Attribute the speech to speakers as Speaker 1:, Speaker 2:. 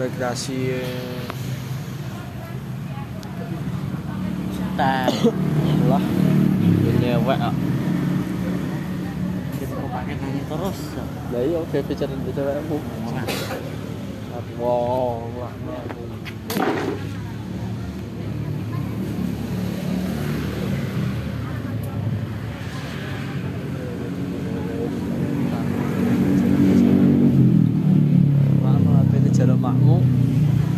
Speaker 1: rekreasi
Speaker 2: Tan.
Speaker 1: lah nyewek ah.
Speaker 2: Kita kok pakai nanya terus.
Speaker 1: lah iya oke bicara bicara aku
Speaker 2: Wah.
Speaker 1: wow bapakmu